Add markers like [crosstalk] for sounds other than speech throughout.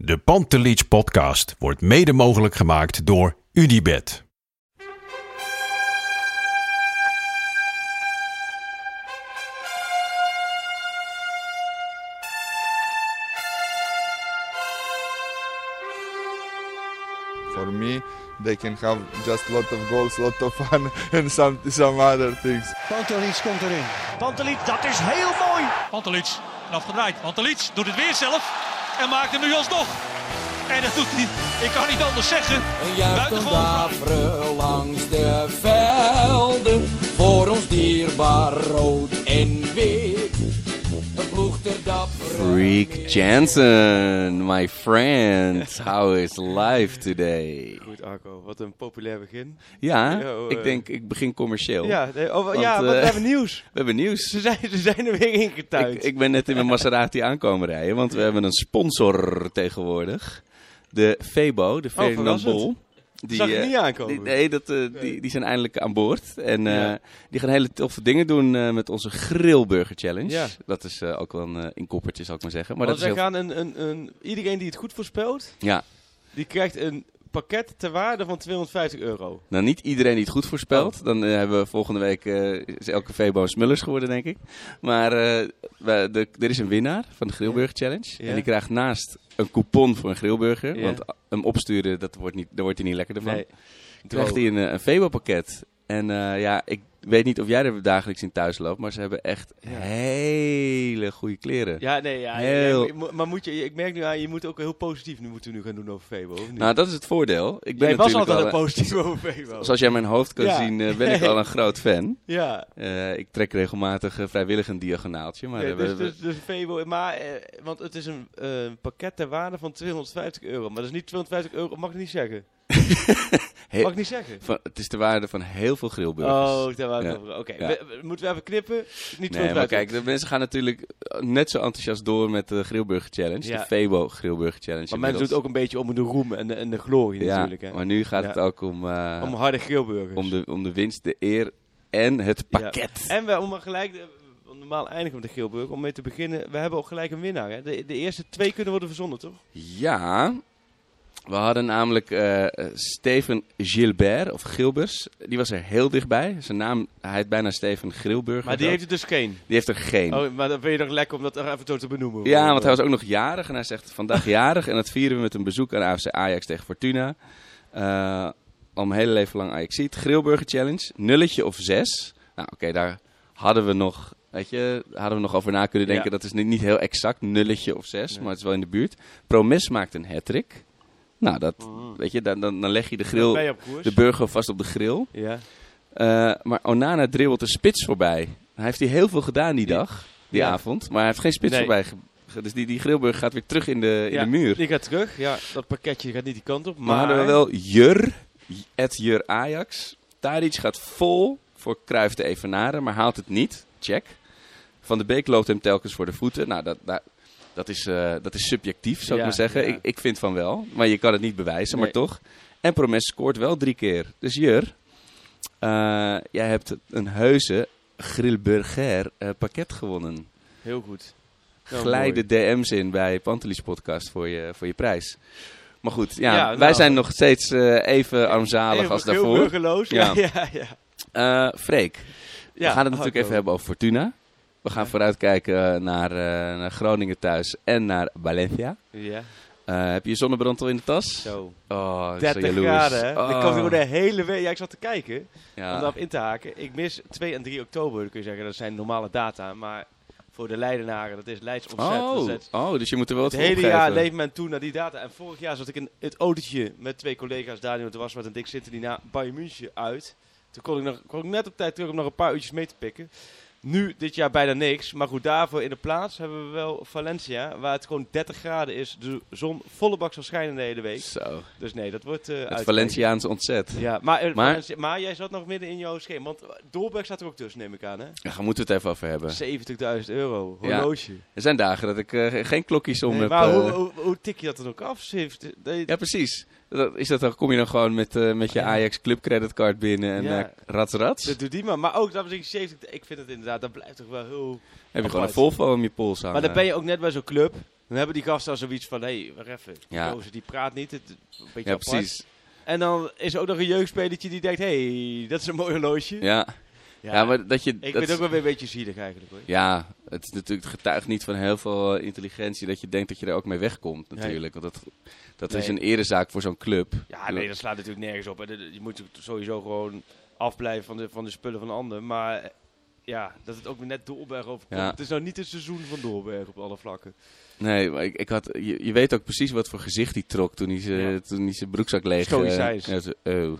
De Pantelich podcast wordt mede mogelijk gemaakt door UdiBet. For me, they can have just lot of goals, lot of fun, [laughs] and some some other things. Pantelic komt erin. Pantelic, dat is heel mooi. Pantelic, afgedraaid. Pantelic doet het weer zelf en maakt hem nu alsnog. En dat doet hij, ik kan niet anders zeggen, Een buitengewoon. langs de velden. Voor ons dierbaar rood en wit. Freak Jansen, my friend. How is life today? Goed, Arco. Wat een populair begin. Ja, oh, ik eh. denk, ik begin commercieel. Ja, nee, oh, Want, ja want eh, we hebben nieuws. [laughs] We hebben nieuws. Ze zijn, ze zijn er weer ingetuind. Ik, ik ben net in mijn Maserati aankomen rijden, want we hebben een sponsor tegenwoordig. De Febo, de Ferdinand verrassend. Bol. Die, Zag je eh, niet aankomen? die- nee, dat, eh, die, die zijn eindelijk aan boord. En eh, Ja. die gaan hele toffe dingen doen met onze Grillburger Challenge. Ja. Dat is ook wel een uh, inkoppertje, zal ik maar zeggen. Maar Want dat is wij heel... gaan een, een, een, iedereen die het goed voorspelt, Ja, die krijgt een pakket ter waarde van 250 euro. Nou, niet iedereen die het goed Oh. voorspelt. Dan eh, hebben we volgende week eh, is elke Febo een Smullers geworden, denk ik. Maar eh, we- de, er is een winnaar van de Grillburger Challenge. Ja. En die krijgt naast een coupon voor een grillburger. Ja. Want hem opsturen, dat wordt niet, daar wordt hij niet lekkerder van. Nee. krijgt hij een, een Febo pakket. En ja, ik weet niet of jij er dagelijks in thuis loopt. Maar ze hebben echt Ja. hele goede kleren. Ja, nee, ja. Heel- ja, maar- moet je, ik merk nu aan, je moet ook heel positief nu moeten we nu gaan doen over Febo. Of niet? Nou, dat is het voordeel. Ik ben Jij was altijd al, een positief over Febo. [laughs] Zoals jij mijn hoofd kan Ja. zien, eh, ben ik [laughs] al een groot fan. Ja. Eh, ik trek regelmatig eh, vrijwillig een diagonaaltje. Maar eh, we- dus, dus, dus Febo, maar, eh, want het is een eh, pakket ter waarde van 250 euro. Maar dat is niet 250 euro, mag ik niet zeggen. He- Mag ik niet zeggen. van, het is de waarde van heel veel grillburgers. Oh, Ja. van- Oké, Ja. moeten we even knippen? Niet nee, 250. maar kijk, de mensen gaan natuurlijk eh, net zo enthousiast door met de Grillburger Challenge. Ja. De Febo Grillburger Challenge. maar mensen doen het ook een beetje om de roem en de, en de glorie natuurlijk. Hè? maar nu gaat het ook om, eh, Om harde grillburgers. om, de, om de winst, de eer en het Ja. pakket. En we, om maar gelijk, de- normaal eindigen met de grillburger, om mee te beginnen, we hebben ook gelijk een winnaar. Hè? De, de eerste twee kunnen worden verzonnen, toch? Ja, we hadden namelijk eh, Steven Gilbert, of Gilbers. Die was er heel dichtbij. Zijn naam, hij heet bijna Steven Grillburger. Maar die heeft het dus geen. die heeft er geen. Oh, maar dan vind je toch lekker om dat er even zo te benoemen. Ja, want hij was ook nog jarig en hij zegt vandaag [laughs] jarig. En dat vieren we met een bezoek aan AFC Ajax tegen Fortuna. Eh, al mijn hele leven lang Ajax ziet. Grillburger Challenge, nulletje of zes. Nou oké, daar hadden we nog, weet je, hadden we nog over na kunnen denken. Ja. Dat is niet, niet heel exact, nulletje of zes, Nee. maar het is wel in de buurt. Promes maakt een hat-trick. Nou, dat, Mhm. weet je, dan, dan, dan leg je de grill, de burger vast op de grill. Ja. Eh, maar Onana dribbelt de spits voorbij. Hij heeft hij heel veel gedaan die dag, die Ja. avond. Maar hij heeft geen spits Nee. voorbij. Dus die, die grillburger gaat weer terug in de, in Ja, de muur. Die gaat terug. Ja, dat pakketje gaat niet die kant op. Maar Maar, hadden we wel Jur, het Jur Ajax. Tadic gaat vol voor Cruijff de Evenaren, maar haalt het niet. Check. Van de Beek loopt hem telkens voor de voeten. Nou, dat, dat, dat, is, eh, dat is subjectief, zou Ja, ik maar zeggen. ja. Ik, ik vind van wel, maar je kan het niet bewijzen, maar toch. En Promes scoort wel drie keer. Dus Jur, eh, jij hebt een heuse Grillburger eh, pakket gewonnen. Heel goed. Nou, Glij de DM's in bij Pantelis Podcast voor je, voor je prijs. Maar goed, ja, Ja, wij nou. zijn nog steeds even armzalig Even als heel daarvoor. burgerloos. [laughs] Ja, Ja. Freek, we gaan het natuurlijk even hebben over Fortuna. We gaan vooruitkijken eh, naar, eh, naar Groningen thuis en naar Valencia. Ja, Eh, heb je je zonnebrand al in de tas? zo. Oh, zo 30 jaloers. graden, hè? Oh. Ik kan gewoon de hele week... Ja, ik zat te kijken, om daarop in te haken. Ik mis 2 en 3 oktober, dan kun je zeggen, dat zijn normale data. Maar voor de Leidenaren, dat is Leids ontzet. Oh, oh, dus je moet er wel wat Het hele opgeven. jaar leeft men toe naar die data. En vorig jaar zat ik in het autootje met twee collega's, Daniel de Wasmat en Dick zitten die na Bayern München uit. Toen kon ik, nog, kon ik net op tijd terug om nog een paar uurtjes mee te pikken. Nu, dit jaar bijna niks. Maar goed, daarvoor in de plaats hebben we wel Valencia, waar het gewoon 30 graden is. De zon volle bak zal schijnen de hele week. Zo, Dus nee, dat wordt eh het. Valenciaans ontzet. Ja, maar, eh, Maar- jij zat nog midden in jouw schema. Want Dolberg staat er ook tussen, neem ik aan, hè? Ja, daar moeten we het even over hebben. 70.000 euro, Ja. horloge. Er zijn dagen dat ik eh, geen klokjes om Nee, heb. maar eh, hoe, hoe, hoe tik je dat dan ook af? 70 nee, Ja, precies. Dat, is dat dan, kom je dan gewoon met, eh, met je Ja. Ajax Club creditcard binnen en Ja. eh, rats rats? Dat doet die maar. Maar ook, dat ik 70. Ik vind het inderdaad, dat blijft toch wel heel... Heb je gewoon een. Volvo om je pols hangen. Maar dan ben je ook net bij zo'n club. Dan hebben die gasten al zoiets van, hé, hey, wacht even. Die Ja. gozer die praat niet, het, een beetje Ja, apart. precies. En dan is er ook nog een jeugdspelertje die denkt, hé, hey, dat is een mooi horloge. Ja. Ja, maar dat je... ik dat vind ook wel weer een beetje zielig eigenlijk hoor. Ja, het is natuurlijk het getuigt niet van heel veel eh, intelligentie dat je denkt dat je er ook mee wegkomt natuurlijk. Want dat, dat is een erezaak voor zo'n club. Ja, nee, dat slaat natuurlijk nergens op. Je moet sowieso gewoon afblijven van de, van de spullen van de ander. Maar eh, ja, dat het ook weer net Dolberg overkomt. Ja. Het is nou niet het seizoen van Dolberg op alle vlakken. Nee, maar ik, ik had, je, je weet ook precies wat voor gezicht hij trok toen hij zijn Ja. broekzak leeg... Stoïcijns. oh.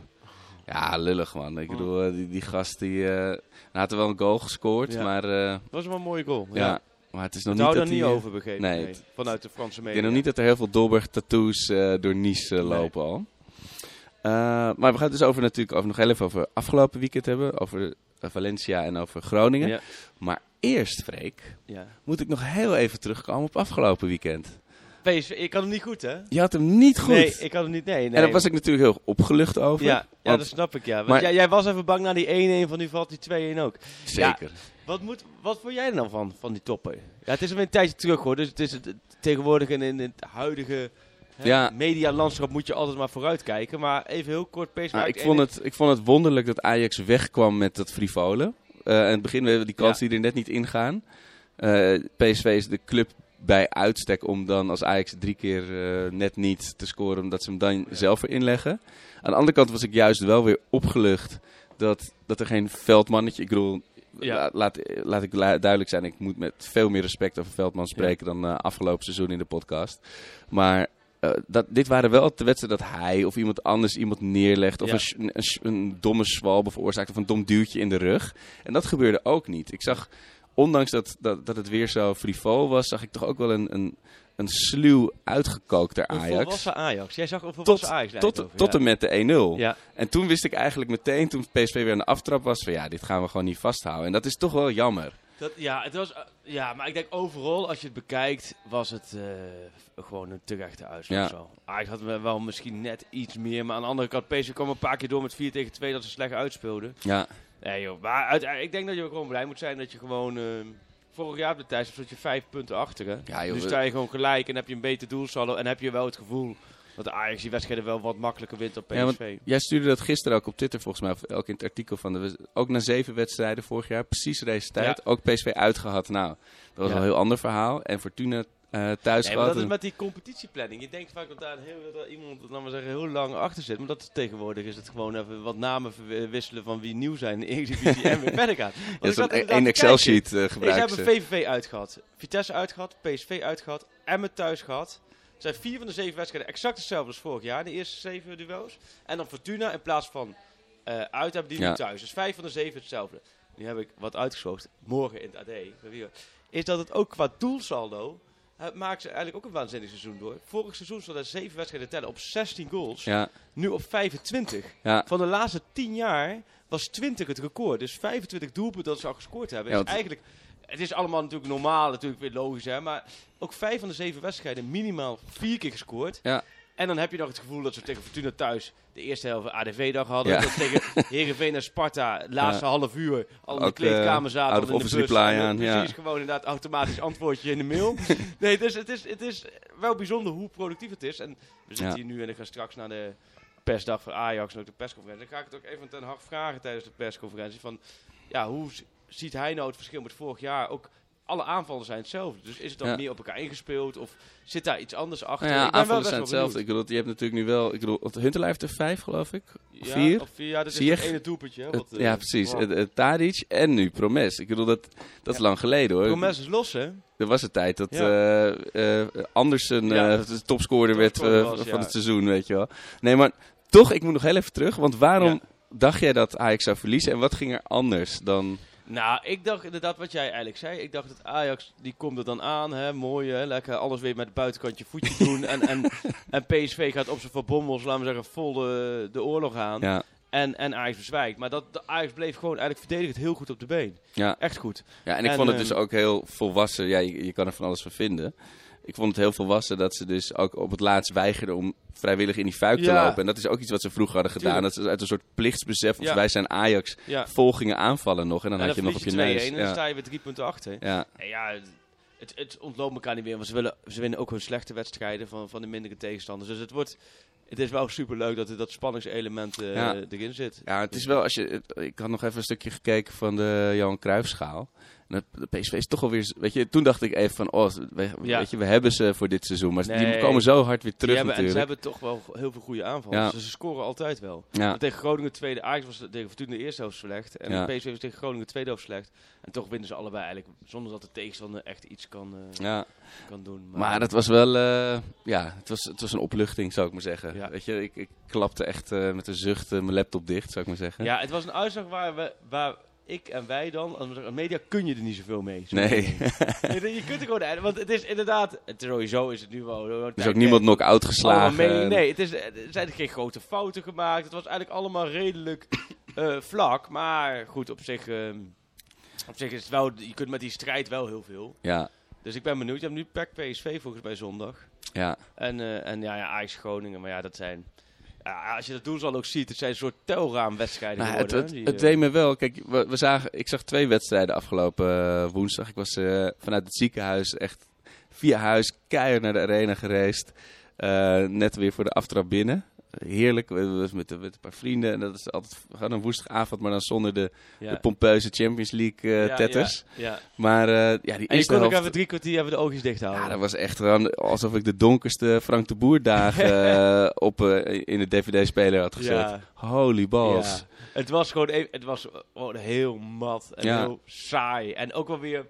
Ja, lullig man. Ik bedoel, eh, die, die gast die... hij had er wel een goal gescoord, Ja. maar... eh, Dat was wel een mooie goal. ja. maar het is nog Het niet dat daar niet over begrepen. nee, vanuit de Franse Ik media. denk nog niet dat er heel veel Dolberg-tattoos door Nice Nee. lopen al. Maar we gaan het dus over natuurlijk over, nog heel even over afgelopen weekend hebben. Over Valencia en over Groningen. Ja. Maar eerst, Freek, Ja. moet ik nog heel even terugkomen op afgelopen weekend. PSV, ik had hem niet goed hè? Je had hem niet goed. Nee, ik had hem niet. Nee, nee. En daar was ik natuurlijk heel opgelucht over. Ja, ja dat snap ik ja. Want maar- jij, jij was even bang naar die 1-1 van nu valt die 2-1 ook. Zeker. Wat, moet, wat vond jij er nou van, van die toppen? Ja, het is alweer een tijdje terug hoor. Dus het is het, tegenwoordig in, in het huidige hè, Ja. medialandschap moet je altijd maar vooruitkijken. Maar even heel kort PSV. Nou, ik, vond het, ik vond het wonderlijk dat Ajax wegkwam met dat frivole. Eh, in het begin hebben we die kansen Ja. die er net niet ingaan. Eh PSV is de club bij uitstek om dan als Ajax drie keer eh, net niet te scoren, omdat ze hem dan zelf erin leggen. Aan de andere kant was ik juist wel weer opgelucht dat, dat er geen veldmannetje... Ik bedoel, Ja. laat, laat ik duidelijk zijn, ik moet met veel meer respect over Veldman spreken dan eh, afgelopen seizoen in de podcast. Maar eh, dat, dit waren wel de wedstrijden dat hij of iemand anders iemand neerlegt. Of Ja. een, een, domme zwalbe veroorzaakt. Of een dom duwtje in de rug. En dat gebeurde ook niet. Ik zag, ondanks dat, dat, dat het weer zo frivol was, zag ik toch ook wel een, een, een sluw uitgekookter Een Ajax. volwassen Ajax. Jij zag een Tot, volwassen Ajax. tot, over, tot ja. en met de 1-0. Ja. En toen wist ik eigenlijk meteen, toen PSV weer aan de aftrap was, van ja, dit gaan we gewoon niet vasthouden. En dat is toch wel jammer. Dat, ja, het was, eh, ja, maar ik denk overal, als je het bekijkt, was het eh, gewoon een terechte uitslag. Ja. Zo. Ajax had we wel misschien net iets meer, maar aan de andere kant, PSV kwam een paar keer door met 4 tegen 2 dat ze slecht uitspeelden. Ja, Nee joh, maar ik denk dat je gewoon blij moet zijn dat je gewoon... eh, vorig jaar op de tijd zat je vijf punten achter hè. Ja, joh, dus sta je gewoon gelijk en heb je een beter doelsaldo en heb je wel het gevoel dat de Ajax die wedstrijden wel wat makkelijker wint dan PSV. Ja, jij stuurde dat gisteren ook op Twitter volgens mij, of ook in het artikel van de, ook na zeven wedstrijden vorig jaar, precies deze tijd, Ja. ook PSV uitgehad. Nou, dat was Ja. wel een heel ander verhaal. En Fortuna eh thuis Nee, maar dat is met die competitieplanning. Je denkt vaak dat daar een heel, dat iemand laten we zeggen, heel lang achter zit. Maar dat tegenwoordig is het gewoon even wat namen verwisselen van wie nieuw zijn in [laughs] Eredivisie en weer verder gaat. Want Ja, inderdaad één Excel-sheet kijken. eh Ze gebruiken hebben ze. VVV uitgehad, Vitesse uitgehad, PSV uitgehad, Emmen thuis gehad. Het zijn vier van de zeven wedstrijden exact hetzelfde als vorig jaar, de eerste zeven duels. En dan Fortuna in plaats van eh, uit hebben die Ja. nu thuis. Dus vijf van de zeven hetzelfde. Nu heb ik wat uitgezocht, morgen in het AD, is dat het ook qua doelsaldo, het maakt ze eigenlijk ook een waanzinnig seizoen door. Vorig seizoen stonden er zeven wedstrijden tellen op 16 goals, Ja, nu op 25. ja. Van de laatste 10 jaar was 20 het record. Dus 25 doelpunten dat ze al gescoord hebben. Ja, is want- eigenlijk, het is allemaal natuurlijk normaal, natuurlijk weer logisch. Hè, maar ook vijf van de zeven wedstrijden minimaal vier keer gescoord. Ja. En dan heb je nog het gevoel dat ze tegen Fortuna thuis de eerste helft ADV-dag hadden. Ja. Dat tegen [laughs] Heerenveen en Sparta laatste half uur al in de Ook, kleedkamer eh, zaten. in de bus. eh, aan, Precies, ja. gewoon inderdaad automatisch antwoordje in de mail. [laughs] nee, dus het is, het is wel bijzonder hoe productief het is. En we zitten hier nu en ik ga straks naar de persdag voor Ajax en ook de persconferentie. Dan ga ik het ook even ten Hag vragen tijdens de persconferentie. Van, ja, hoe ziet hij nou het verschil met vorig jaar? Ook alle aanvallen zijn hetzelfde. Dus is het dan Ja. meer op elkaar ingespeeld? Of zit daar iets anders achter? Nou ja, ik ben wel aanvallen zijn hetzelfde. Ik bedoel, je hebt natuurlijk nu wel, ik bedoel, Huntelaar heeft er vijf geloof ik. Ja, vier? Of vier, ja, dat is het ene doelpuntje. hè, Het- wat, eh, ja, precies. wow. Het, het Tadic en nu Promes. Ik bedoel, dat, dat is lang geleden hoor. Promes is los, hè? Er was een tijd dat Ja. eh, eh, Andersen de topscorer werd was, van het seizoen, weet je wel. Nee, maar toch, ik moet nog heel even terug. Want waarom dacht jij dat Ajax zou verliezen en wat ging er anders dan... Nou, ik dacht inderdaad wat jij eigenlijk zei. Ik dacht dat Ajax, die komt er dan aan, hè, mooi, hè, lekker alles weer met het buitenkantje voetje [laughs] doen. en, en, en PSV gaat op zijn Van Bommels, laten we zeggen, vol de, de oorlog aan. Ja, En, en Ajax bezwijkt. Maar dat, de Ajax bleef gewoon eigenlijk verdedigend heel goed op de been. ja. Echt goed. ja en ik En, vond het dus ehm, ook heel volwassen. Ja, je, je kan er van alles van vinden. Ik vond het heel volwassen dat ze dus ook op het laatst weigerden om vrijwillig in die fuik te lopen. En dat is ook iets wat ze vroeger hadden gedaan. Tuurlijk. Dat ze uit een soort plichtsbesef, of Ja. wij zijn Ajax, Ja. vol gingen aanvallen nog. En dan en had je nog op je neus. En dan Ja. sta je weer drie punten achter. Ja. Ja, het, het ontloopt elkaar niet meer. Want ze, willen, ze winnen ook hun slechte wedstrijden van, van de mindere tegenstanders. Dus het wordt... Het is wel super leuk dat er dat spanningselement eh, erin zit. Ja, het is wel als je. Ik had nog even een stukje gekeken van de Johan Cruijffschaal. En het- de PSV is toch alweer. Weet je, toen dacht ik even van, oh, we, Ja. weet je, we hebben ze voor dit seizoen, maar die komen zo hard weer terug hebben, en ze natuurlijk. hebben toch wel heel veel goede aanvallen. Ja. Dus ze scoren altijd wel. Ja, Tegen Groningen tweede Ajax was tegen Fortuna de eerste helft slecht. En Ja. de PSV was tegen Groningen de tweede helft slecht. En toch winnen ze allebei eigenlijk zonder dat de tegenstander echt iets kan, ja. kan doen. Maar het was wel, eh, ja, het was, het was een opluchting, zou ik maar zeggen. Ja. Weet je, ik, ik klapte echt eh, met een zucht mijn laptop dicht, zou ik maar zeggen. Ja, het was een uitslag waar, we, waar ik en wij dan, als media kun je er niet zoveel mee. Zo Nee, [laughs] je kunt er gewoon, want het is inderdaad, het, sowieso is het nu wel. er is ook niemand knock-out geslagen. nee, het is, er zijn geen grote fouten gemaakt. Het was eigenlijk allemaal redelijk eh, vlak. Maar goed, op zich, ehm, op zich is het wel, je kunt met die strijd wel heel veel. Ja, Dus ik ben benieuwd. Je hebt nu PEC PSV volgens mij zondag. ja. En, eh, en ja, ja, Ajax Groningen. Maar ja, dat zijn... Ja, als je dat doel al ook ziet, het zijn een soort telraamwedstrijden Nou, het, geworden. het, hè, het die, deed me wel. Kijk, we, we zagen, ik zag twee wedstrijden afgelopen eh, woensdag. Ik was eh, vanuit het ziekenhuis echt via huis keihard naar de arena gereisd. Eh, net weer voor de aftrap binnen. Heerlijk, we- we- met, met een paar vrienden. En dat is altijd gewoon een woensdagavond, maar dan zonder de, ja. de pompeuze Champions League eh, Ja, tetters. Ja. Maar eh, ja, die En je eerste kon ook even drie kwartier even de oogjes dicht houden. Ja, dat was echt gewoon alsof ik de donkerste Frank de Boer dagen [laughs] eh, op, in de DVD-speler had gezet. Holy balls. Ja. Het was gewoon, even- het was gewoon heel mat en heel saai. En ook wel weer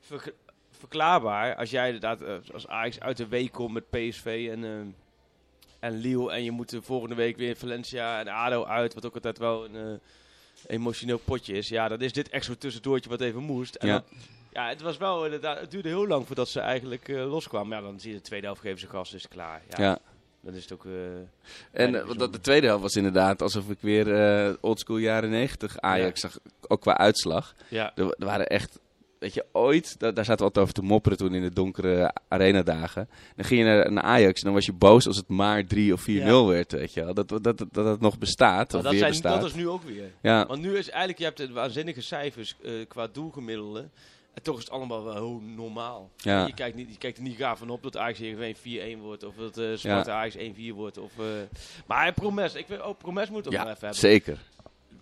ver- verklaarbaar als jij inderdaad als Ajax uit de week komt met PSV en, en Lille. En je moet de volgende week weer Valencia en ADO uit, wat ook altijd wel een eh, emotioneel potje is. Ja, dan is dit echt zo'n tussendoortje wat even moest. En Ja. dat- ja, het was wel inderdaad, het duurde heel lang voordat ze eigenlijk eh, loskwamen. Ja, dan zie je de tweede helft geven ze gas, is klaar. Ja, Ja. Dan is het ook... eh, En eh, dat, de tweede helft was inderdaad alsof ik weer eh oldschool jaren 90 Ajax zag. Ook qua uitslag. ja. Er, er waren echt, weet je, ooit, da- daar zaten we altijd over te mopperen toen in de donkere arenadagen. Dan ging je naar, naar Ajax en dan was je boos als het maar 3 of 4-0 Ja. werd, weet je wel. Dat, dat, dat, dat het nog bestaat, Maar of dat, weer zijn, bestaat. dat is nu ook weer. Ja, Want nu is eigenlijk, je hebt waanzinnige cijfers eh, qua doelgemiddelde. En toch is het allemaal wel heel normaal. Ja. Je, kijkt niet, je kijkt er niet gaaf van op dat Ajax Heerenveen 4-1 wordt. Of dat eh Sparta Ajax 1-4 wordt. Of, eh, maar Promes, ik weet ook Promes moet ook nog ja even hebben. zeker.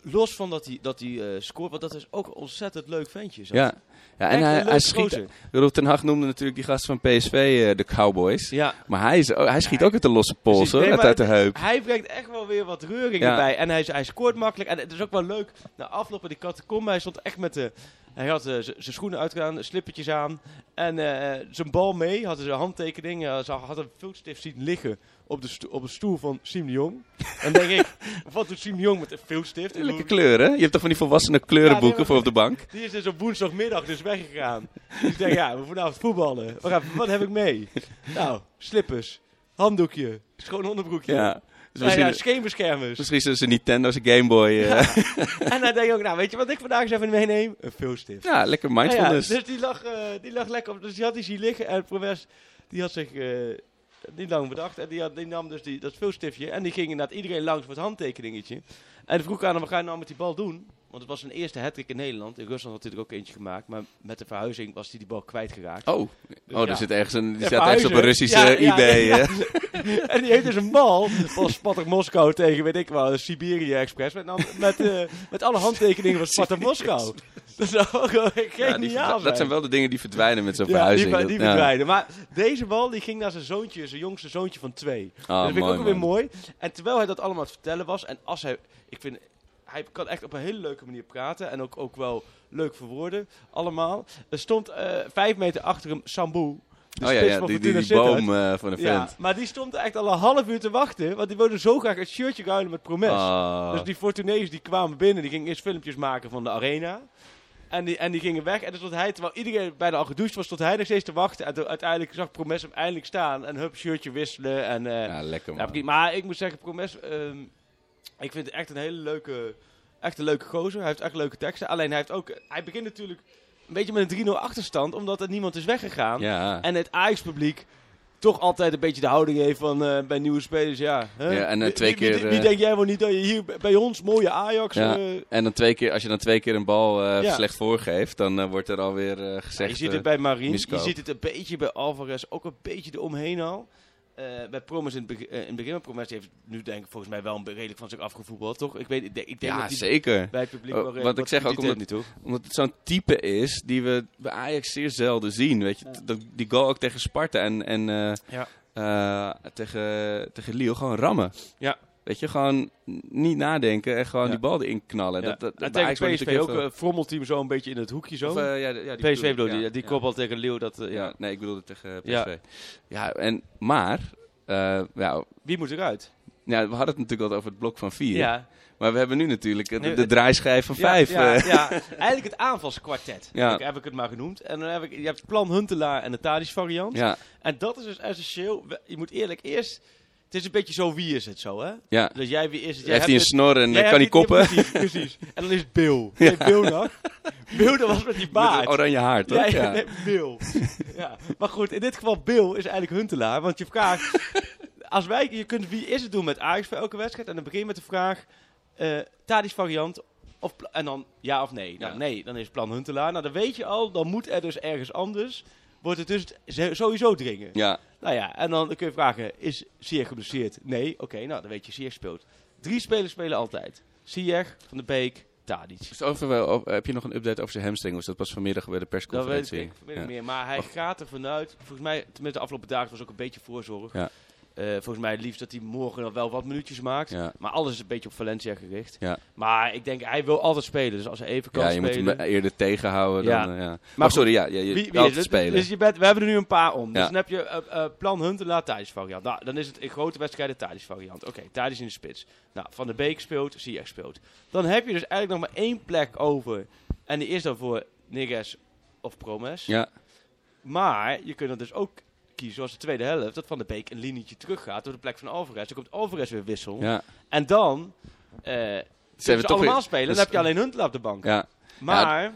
Los van dat hij, dat hij eh, scoort, want dat is ook een ontzettend leuk ventje. zo. Ja. Ja, en hij, hij schiet. Rob ten Hag noemde natuurlijk die gast van PSV eh, de Cowboys. Ja. Maar hij, is, hij schiet ook uit de losse pols, Precies. hoor, Nee, uit, de heup. Hij brengt echt wel weer wat reuring Ja. erbij. En hij, hij scoort makkelijk. En het is ook wel leuk. Na afloop van die catacombe, hij stond echt met de... Hij had eh, z- zijn schoenen uitgedaan, slippertjes aan. En eh, zijn bal mee, had zijn handtekening. eh, ze had een viltstift zien liggen op de, op de stoel van Siem de Jong. En dan denk ik, [laughs] wat doet Siem de Jong met een viltstift? Lekker kleuren. Je hebt toch van die volwassene kleurenboeken voor op de bank? Die is dus op woensdagmiddag dus weggegaan. Dus ik denk, ja, we vanavond voetballen. Wat heb ik mee? [laughs] Nou, slippers, handdoekje, schoon onderbroekje. Ja. Nou ja, misschien, scheenbeschermers. misschien is het een Nintendo, zijn Game Boy. eh, Ja, [laughs] En dan denk ik ook, nou weet je wat ik vandaag eens even meeneem? Een vulstift. lekker Nou ja, mindfulness. dus die lag, eh, die lag lekker op. Dus die had die zien liggen en Proves die had zich eh, niet lang bedacht. En die, had, die nam dus die, dat vulstiftje en die ging inderdaad iedereen langs voor het handtekeningetje. En vroeg aan hem, wat ga je nou met die bal doen? Want het was zijn eerste hat in Nederland. In Rusland had hij er ook eentje gemaakt. Maar met de verhuizing was hij die bal kwijtgeraakt. Oh, oh ja. er zit ergens een, die staat ergens op een. Russische Ja, eBay. ja. [laughs] En die heeft dus een bal van Spartak Moskou tegen, weet ik wel, de Siberië Express. Met, dan- met, eh, met alle handtekeningen van Spartak Moskou. [laughs] Dat geniaal die dat zijn wel de dingen die verdwijnen met zo'n Ja, die, verhuizing. ver- die ja. verdwijnen. Maar deze bal die ging naar zijn zoontje, zijn jongste zoontje van twee. Ah, dat vind ik ook weer man. mooi. En terwijl hij dat allemaal aan het vertellen was, en als hij, ik vind, hij kan echt op een hele leuke manier praten en ook, ook wel leuk verwoorden, allemaal. Er stond eh, vijf meter achter hem Sambu. De Oh ja, ja die, die, boom eh, van de Ja, vent. maar die stond echt al een half uur te wachten, want die wilde zo graag het shirtje ruilen met Promes. Ah. Dus die Fortunees die kwamen binnen, die gingen eerst filmpjes maken van de arena. En die, en die gingen weg. En stond hij, terwijl iedereen bijna al gedoucht was, stond hij nog steeds te wachten. En toen uiteindelijk zag Promes hem eindelijk staan. En hup, shirtje wisselen. En, eh, ja, lekker ja, man. maar ik moet zeggen, Promes, ehm, ik vind het echt een hele leuke, echt een leuke gozer. Hij heeft echt leuke teksten. Alleen hij heeft ook, hij begint natuurlijk een beetje met een 3-0 achterstand, omdat er niemand is weggegaan. ja. En het Ajax-publiek toch altijd een beetje de houding heeft van eh, bij nieuwe spelers, ja. Hè? Ja, en, twee keer, Wie, wie eh, denk jij wel niet dat je hier bij ons, mooie Ajax... Ja. eh, En dan twee keer, als je dan twee keer een bal Ja. slecht voorgeeft, dan wordt er alweer gezegd... je ziet het bij Marien, je ziet het een beetje bij Alvarez, ook een beetje eromheen al. Eh, bij Promes in het begin, eh, in het begin Promes heeft nu denk ik volgens mij wel een redelijk van zich afgevoetbald, toch? Ik weet, ik denk, ik denk ja, dat zeker. bij het publiek Oh, wel wat redelijk ik zeg ook omdat- toch? Omdat het zo'n type is die we bij Ajax zeer zelden zien. Weet je? Dat, die goal ook tegen Sparta en, en eh, Ja. tegen, tegen Lille gewoon rammen. Ja. Weet je, gewoon niet nadenken en gewoon Ja. die bal erin knallen. Ja. Dat, dat, tegen PSV ook heel een frommelteam zo een beetje in het hoekje zo. Of, eh, ja, ja, die PSV bedoel ik, je, ja. die Ja. kopbal tegen Leeuw, dat, eh, ja. Ja, nee, ik bedoelde tegen PSV. Ja. Ja, en, maar, eh, ja, Wie moet eruit? ja, we hadden het natuurlijk al over het blok van vier. Ja. Maar we hebben nu natuurlijk eh, de, draaischijf van Ja, vijf. Ja, eh. ja, eigenlijk het aanvalskwartet. Ja. Heb, ik, heb ik het maar genoemd. En dan heb ik, je hebt plan Huntelaar en de Tadic variant. ja, En dat is dus essentieel. Je moet eerlijk eerst... Het is een beetje zo, wie is het zo, hè? ja. Dus jij, wie is het? Jij Heeft hij een snor en kan hij koppen? ja, Precies, precies. En dan is het Bill. [laughs] Ja. Bill nog? Bill, dat was met die baard. oranje haar, toch? Ja, Ja, nee, Bill. ja. Maar goed, in dit geval Bill is eigenlijk Huntelaar. Want je vraagt... [laughs] Als wij, je kunt wie is het doen met Ajax voor elke wedstrijd. En dan begin je met de vraag... Tadic variant. Of, en dan ja of nee. Nou, Ja. nee, dan is plan Huntelaar. Nou, dan weet je al. Dan moet er dus ergens anders... Wordt het dus sowieso dringen. ja. Nou ja, en dan kun je vragen, is Ziyech geblesseerd? Nee, oké, nou dan weet je, Ziyech speelt. Drie spelers spelen altijd. Ziyech, Van de Beek, Tadic. Dus over, heb je nog een update over zijn hamstring? Is dat pas vanmiddag bij de Dat weet persconferentie? ik vanmiddag Ja. meer. Maar hij gaat er vanuit, volgens mij, tenminste de afgelopen dagen was ook een beetje voorzorg. Ja. Eh, volgens mij het liefst dat hij morgen nog wel wat minuutjes maakt. Ja. Maar alles is een beetje op Valencia gericht. Ja. Maar ik denk, hij wil altijd spelen. Dus als hij even kan Ja, je moet spelen... hem eerder tegenhouden Ja. dan... eh, ja. Maar, sorry, ja, je Wie, wie, is spelen. Dus je bent, we hebben er nu een paar om. Dus dan heb je eh, plan Huntelaar Thadis variant. Nou, dan is het in grote wedstrijden Thadis variant. Oké, Thadis in de spits. Nou, Van der Beek speelt, Ziyech speelt. Dan heb je dus eigenlijk nog maar één plek over. En die is dan voor Neres of Promes. Ja, Maar je kunt er dus ook kiezen, zoals de tweede helft, dat Van der Beek een linietje teruggaat door de plek van Alvarez. Dan komt Alvarez weer wissel. ja, En dan... we ze toch allemaal weer- spelen, dus- dan heb je alleen Huntelaar op de bank. ja, Maar...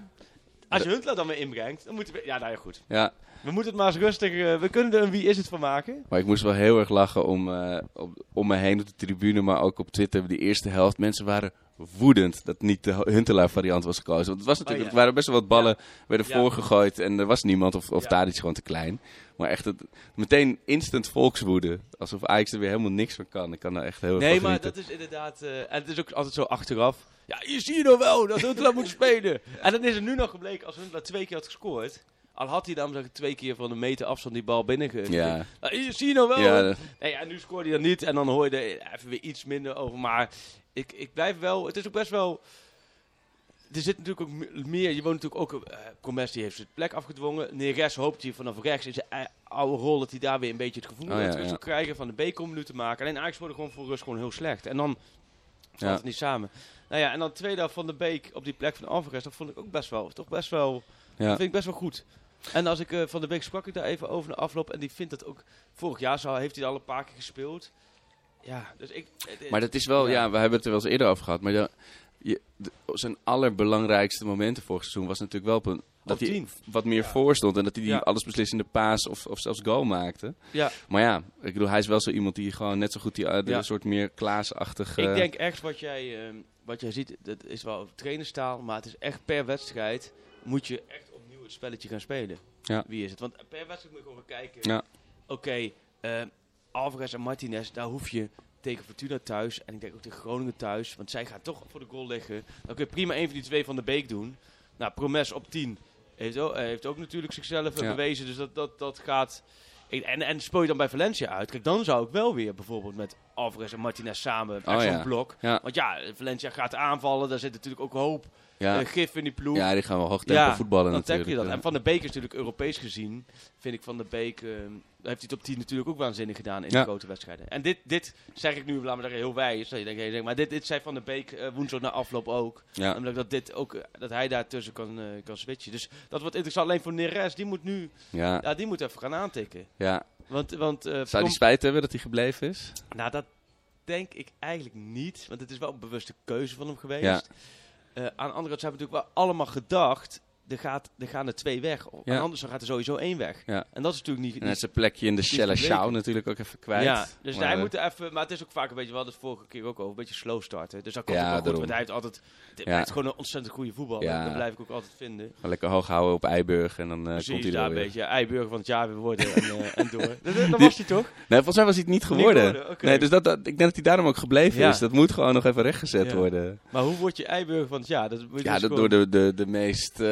Als je Huntelaar dan weer inbrengt, dan moeten we... Ja, nou ja, goed. ja. We moeten het maar eens rustig... eh, we kunnen er een wie is het van maken. Maar ik moest wel heel erg lachen om, eh, op, om me heen op de tribune, maar ook op Twitter. Die eerste helft, mensen waren woedend dat niet de Huntelaar variant was gekozen. Want het was natuurlijk, Oh, ja. er waren best wel wat ballen, werden Ja. voorgegooid en er was niemand of, of daar iets gewoon te klein. Maar echt het, meteen instant volkswoede. Alsof Ajax er weer helemaal niks van kan. Ik kan er echt heel erg Nee, maar genieten. dat is inderdaad... eh, en het is ook altijd zo achteraf. Ja, je ziet nou wel dat Huntelaar moet spelen. [laughs] En dan is er nu nog gebleken, als Huntelaar twee keer had gescoord... Al had hij dan zeg ik, twee keer van een meter afstand die bal binnen Ja. Nou, je ziet nou wel. Ja, Nee, ja, nu scoorde hij dan niet. En dan hoor je er even weer iets minder over. Maar ik, ik blijf wel... Het is ook best wel... Er zit natuurlijk ook me- meer... Je woont natuurlijk ook... eh Promes die heeft zijn plek afgedwongen. Neres hoopt hij vanaf rechts in zijn oude rol... dat hij daar weer een beetje het gevoel Oh, ja, terug ja. zou krijgen... van de Beek om nu te maken. Alleen Ajax worden gewoon voor rust gewoon heel slecht. En dan staat Ja. het niet samen. Nou ja, en dan tweede helft van de Beek op die plek van Alvarez... dat vond ik ook best wel... Toch best wel... ja. Dat vind ik best wel goed. En als ik eh, van de Beek sprak ik daar even over de afloop. En die vindt dat ook... Vorig jaar heeft hij al een paar keer gespeeld. Ja, dus ik... eh, Maar dat is wel, Ja. ja. we hebben het er wel eens eerder over gehad. Maar ja, je, de- zijn allerbelangrijkste momenten vorig seizoen was natuurlijk wel op een, dat hij wat meer Ja. voor stond. En dat hij die Ja. allesbeslissende paas of, of zelfs goal maakte. Ja, Maar ja, ik bedoel, hij is wel zo iemand die gewoon net zo goed die eh, de Ja. soort meer Klaas-achtige... ik denk echt wat jij, ehm, wat jij ziet, dat is wel trainerstaal, maar het is echt per wedstrijd moet je echt opnieuw het spelletje gaan spelen. Ja. Wie is het? Want per wedstrijd moet je gewoon gaan kijken. Ja. Oké, eh, Alvarez en Martinez, daar hoef je tegen Fortuna thuis en ik denk ook tegen Groningen thuis, want zij gaan toch voor de goal liggen. Dan kun je prima een van die twee van de Beek doen. Nou, Promes op 10 heeft ook, eh, heeft ook natuurlijk zichzelf Ja. bewezen, dus dat, dat, dat gaat... En, en speel je dan bij Valencia uit? Kijk, dan zou ik wel weer bijvoorbeeld met Alvarez en Martinez samen echt Oh, zo'n ja. blok. Ja. Want ja, Valencia gaat aanvallen. Daar zit natuurlijk ook een hoop ja. eh, gif in die ploeg. ja, die gaan wel hoog tempo voetballen dan natuurlijk. je dat. ja. En Van der Beek is natuurlijk Europees gezien. Vind ik Van der Beek... eh, heeft hij het op 10 natuurlijk ook waanzinnig gedaan in Ja. de grote wedstrijden. En dit, dit zeg ik nu, laten we zeggen, heel wijs. Dat je denkt, hey, maar dit, dit zei Van der Beek eh, woensdag na afloop ook. Ja. Namelijk dat, dit ook, dat hij daartussen kan, kan switchen. Dus dat wordt interessant. Alleen voor Neres, die moet nu Ja, ja, die moet even gaan aantikken. ja. Want, want, Zou die spijt hebben dat hij gebleven is? nou, dat denk ik eigenlijk niet. Want het is wel een bewuste keuze van hem geweest. Ja. Eh, aan de andere kant hebben we natuurlijk wel allemaal gedacht er, gaat, er gaan er twee weg. Ja. En anders dan gaat er sowieso één weg. Ja. En dat is natuurlijk niet... En hij is zijn plekje in de is. Show natuurlijk ook even kwijt. Ja, dus Maar, hij moet even... Maar het is ook vaak een beetje, we hadden het vorige keer ook over, een beetje slow starten. Dus dat komt Ja, ook goed, want hij heeft altijd... Het Ja. blijft gewoon een ontzettend goede voetballer. Ja. Dat blijf ik ook altijd vinden. gewoon lekker hoog houden op Eiburg en dan eh, komt hij daar een weer. beetje Eiburger van het jaar weer worden en, eh, en door. [laughs] Dat, was hij toch? Nee, volgens mij was hij het niet geworden. Nee, dus dat, dat, ik denk dat hij daarom ook gebleven is. Dat moet gewoon nog even rechtgezet worden. Maar hoe word je Eiburger van het jaar? Dat Ja, dus dat door de, de, de meest eh,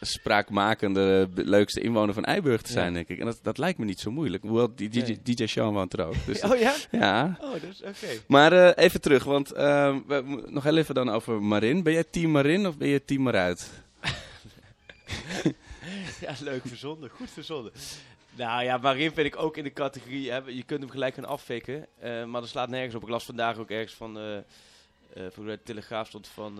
spraakmakende, leukste inwoner van Eiburg te Ja. zijn, denk ik. En dat, dat lijkt me niet zo moeilijk. Hoewel, die DJ, Nee. DJ Sean woont er ook. Dus [laughs] Oh ja? [laughs] ja. Oh, dus oké. Maar eh, even terug, want eh, we, nog heel even dan over Marin. Ben jij team Marin of ben je team Maruit? [laughs] Ja, leuk verzonnen. Goed verzonnen. Nou ja, waarin vind ik ook in de categorie, hè, je kunt hem gelijk gaan afvikken, eh, maar dat slaat nergens op. Ik las vandaag ook ergens van, eh eh voor de Telegraaf stond van,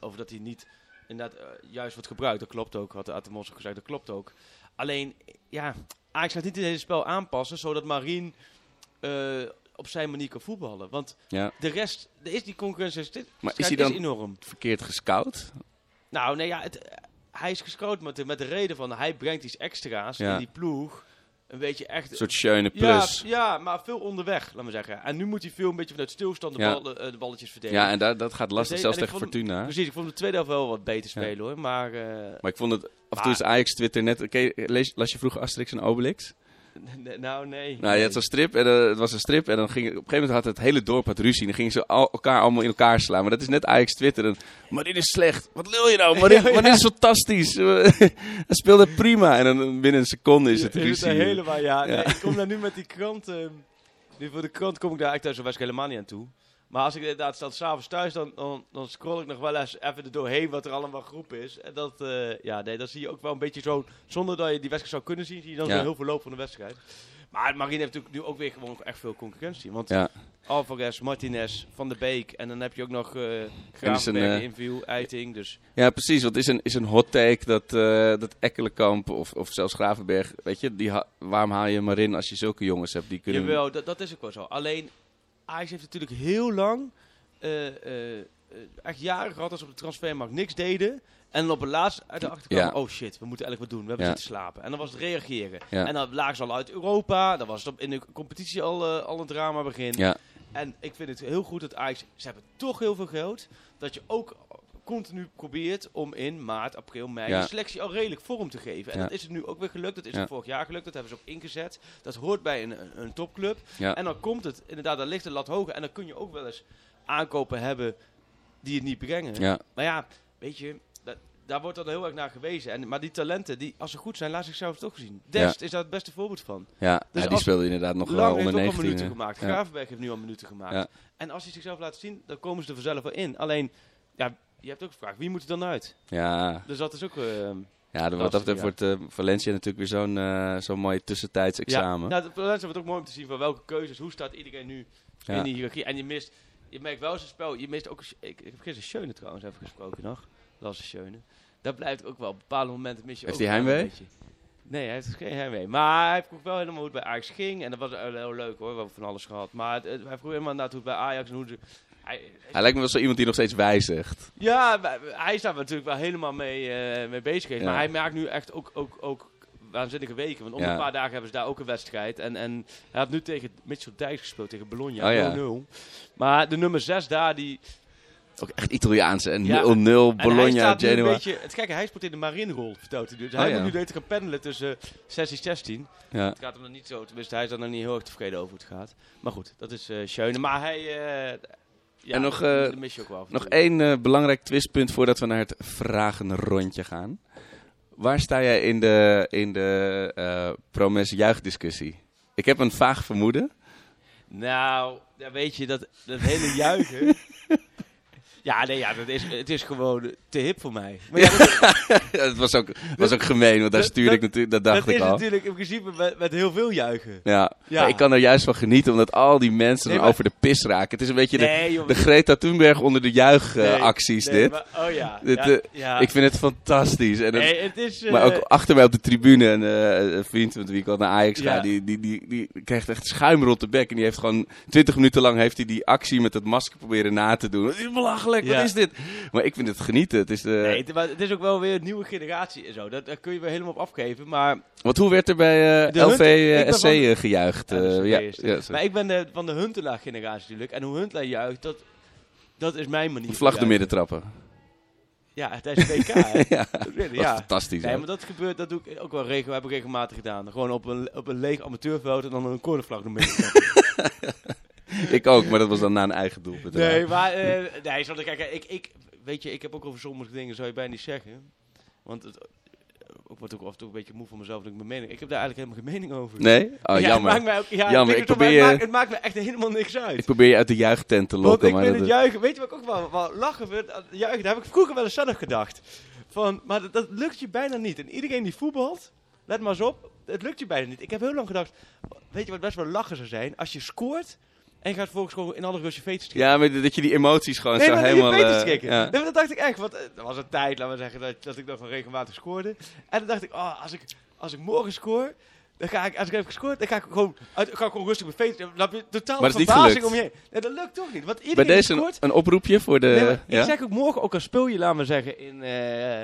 over dat hij niet inderdaad eh, juist wordt gebruikt. Dat klopt ook, had Atemos ook gezegd, dat klopt ook. Alleen, ja, Ajax gaat niet het hele spel aanpassen, zodat Marien eh, op zijn manier kan voetballen. Want Ja. de rest, er is die concurrentie, is, Maar is hij dan enorm. verkeerd gescout? Nou, nee, ja, het, hij is gescout met de, met de reden van hij brengt iets extra's Ja. in die ploeg. Een beetje echt. Een soort schöne ja, plus. ja, maar veel onderweg, laat maar zeggen. En nu moet hij veel een beetje vanuit stilstand de, Ja. ballen, eh, de balletjes verdedigen. Ja, en daar, dat gaat lastig, Dus, zelfs tegen vond Fortuna. Precies, ik vond de tweede helft wel wat beter spelen hoor. Maar, eh, Maar ik vond het, af en toe is Ajax Twitter net... Lees- las je vroeger Asterix en Obelix? [laughs] nou nee. Nou, je had zo'n strip en eh, het was een strip en dan ging op een gegeven moment had het hele dorp had ruzie. En dan gingen ze al, elkaar allemaal in elkaar slaan. Maar dat is net Ajax Twitter. En, maar dit is slecht. Wat lul je nou? Maar [laughs] dit, is fantastisch. [laughs] Hij speelde prima. En dan binnen een seconde is het ruzie. er helemaal, ja. Nee, ik kom daar nu met die krant. ehm, nu voor de krant kom ik daar eigenlijk thuis waarschijnlijk helemaal niet aan toe. Maar als ik inderdaad sta s'avonds thuis, dan, dan, dan scroll ik nog wel eens even er doorheen wat er allemaal groep is. En dat, eh, ja, nee, dan zie je ook wel een beetje zo, zonder dat je die wedstrijd zou kunnen zien, zie je dan Ja. heel veel loop van de wedstrijd. Maar Marine heeft natuurlijk nu ook weer gewoon echt veel concurrentie. Want Ja, Alvarez, Martinez, Van der Beek en dan heb je ook nog een, Gravenberg, eh, inviel, Eiting. Dus ja, precies. Want het is een, is een hot take dat, eh dat Ekkelenkamp of, of zelfs Gravenberg... Weet je, die ha- waarom haal je maar in als je zulke jongens hebt? Die kunnen... Jawel, dat, dat is ook wel zo. Alleen, Ajax heeft natuurlijk heel lang, eh, eh, eh, echt jaren gehad als ze op de transfermarkt niks deden. En dan op het laatst uit de achterkant, Ja. oh shit, we moeten eigenlijk wat doen. We hebben Ja. zitten slapen. En dan was het reageren. Ja. En dan lagen ze al uit Europa. Dan was het op, in de competitie al, al een drama begin. Ja, En ik vind het heel goed dat Ajax, ze hebben toch heel veel geld. Dat je ook continu probeert om in maart, april, mei Ja. de selectie al redelijk vorm te geven. En Ja. dat is het nu ook weer gelukt. Dat is Ja. het vorig jaar gelukt. Dat hebben ze ook ingezet. Dat hoort bij een, een, een topclub. ja. En dan komt het, inderdaad, dan ligt de lat hoger. En dan kun je ook wel eens aankopen hebben die het niet brengen. ja. Maar ja, weet je, dat, daar wordt dan heel erg naar gewezen. En, maar die talenten, die, als ze goed zijn, laat zichzelf toch zien. Dest is daar het beste voorbeeld van. Ja, Dus ja, die speelde inderdaad nog wel heeft onder ook al minuten 19. gemaakt. Ja. Gravenberg heeft nu al minuten gemaakt. Ja. En als hij zichzelf laat zien, dan komen ze er vanzelf wel in. Alleen, ja, je hebt ook gevraagd, wie moet er dan uit? Ja, Dus dat is ook... eh, ja, wat dat betreft wordt eh, Valencia natuurlijk weer zo'n eh, zo'n mooi tussentijds examen. Ja, nou, dat dat wordt ook mooi om te zien van welke keuzes, hoe staat iedereen nu Ja. in die hiërarchie. En je mist, je merkt wel zijn spel, je mist ook, ik, ik heb gisteren Schöne trouwens even gesproken nog, Lasse Schöne. Dat blijft ook wel, op bepaalde momenten mis je Heeft ook hij heimwee? Nee, hij heeft geen heimwee. Maar hij vroeg wel helemaal hoe het bij Ajax ging. En dat was heel, leuk hoor, we hebben van alles gehad. Maar het- hij vroeg helemaal naar hoe het bij Ajax en hoe ze... Hij, Hij lijkt me wel zo iemand die nog steeds wijzigt. ja, hij is daar natuurlijk wel helemaal mee, eh, mee bezig geweest. Ja. Maar hij maakt nu echt ook, ook, ook waanzinnige weken. Want om Ja. een paar dagen hebben ze daar ook een wedstrijd. En, en hij had nu tegen Mitchell Dijks gespeeld, tegen Bologna. Oh ja. 0-0. Maar de nummer 6 daar, die... Ook echt Italiaans en 0-0, Ja. En hij Bologna, staat nu een Genoa. beetje... Het gekke, hij speelt in de Marinrol, vertelt hij. Dus Oh hij ja. moet nu weten gaan pendelen tussen 16 16. Ja. Het gaat hem nog niet zo, tenminste hij is er nog niet heel erg tevreden over hoe het gaat. Maar goed, dat is eh Schöne. Maar hij... eh, ja, En nog, eh, mis je ook wel Nog één eh, belangrijk twistpunt voordat we naar het vragenrondje gaan. Waar sta jij in de, in de eh promes juichdiscussie? Ik heb een vaag vermoeden. Nou, ja, weet je, dat, dat hele juichen... [laughs] ja, nee, ja, dat is, het is gewoon te hip voor mij. Maar [laughs] ja, dat, Ja, het was ook, was ook gemeen, want daar Dat- stuurde ik dat- natuurlijk, dat dacht dat ik is al. natuurlijk in principe met, met heel veel juichen. Ja. Ja. maar ik kan er juist van genieten, omdat al die mensen Nee, dan maar- over de pis raken. Het is een beetje Nee, de, joh. de Greta Thunberg onder de juichacties, Nee, dit. maar- oh ja. Dit, ja, eh, ja. Ik vind het fantastisch. En het is... eh, Maar ook achter mij op de tribune een, eh, een vriend met wie ik al naar Ajax ga, die, die, die, die krijgt echt schuim rond de bek. En die heeft gewoon twintig minuten lang heeft hij die actie met het masker proberen na te doen. Het is belachelijk, belachelijk, wat is dit? Maar ik vind het genieten. Het is, eh, Nee, het, maar het is ook wel weer een nieuwe generatie en zo. Dat, daar kun je wel helemaal op afgeven. Maar, Want hoe werd er bij eh, De ik ben LVSC van- eh, gejuicht? Ja, Eh, maar ik ben de, van de Huntelaar generatie natuurlijk. En hoe Huntelaar juicht, dat, dat is mijn manier. De van vlag door midden juichen. trappen. Ja, tijdens WK. [laughs] ja, is ja. fantastisch. Nee, maar dat gebeurt, dat doe ik ook wel regen, heb ik regelmatig gedaan. Gewoon op een, op een leeg amateurveld en dan een cornervlag trappen. [laughs] [laughs] Ik ook, maar dat was dan na een eigen doelpunt. nee, maar eh nee, zo, kijk, ik, ik, weet je, ik heb ook over sommige dingen, zou je bijna niet zeggen. Want het, ik word ook af en toe een beetje moe van mezelf dat ik mijn mening. Ik heb daar eigenlijk helemaal geen mening over. Nee? Oh, ja, jammer. Het maakt ook, ja, Jammer, ik ik het, probeer het, maakt, het maakt me echt helemaal niks uit. Ik probeer je uit de juichtent te Want lokken, ik maar vind het juichen, weet je wat ik ook wel, wel lachen vind? Juichen, daar heb ik vroeger wel eens zelf gedacht. Van, maar dat, dat lukt je bijna niet. En iedereen die voetbalt, let maar eens op, het lukt je bijna niet. Ik heb heel lang gedacht, weet je wat best wel lachen zou zijn? Als je scoort en je gaat vervolgens gewoon in alle rust je ja, maar dat je die emoties gewoon Nee, zo helemaal... eh, ja. Nee, maar dat dacht ik echt, want eh, er was een tijd, laten we zeggen, dat, dat ik nog wel regelmatig scoorde. En dan dacht ik, oh, als ik, als ik morgen scoor, dan ga ik, als ik heb gescoord, dan ga ik gewoon, uit, ga ik gewoon rustig mijn veet Dan heb je totaal Maar verbazing om je heen. Nee, dat lukt toch niet, want Bij iedereen die deze scoort... een, een oproepje voor de... Nee, ja? Ik zeg ook morgen, ook al speel je, laten we zeggen, in, eh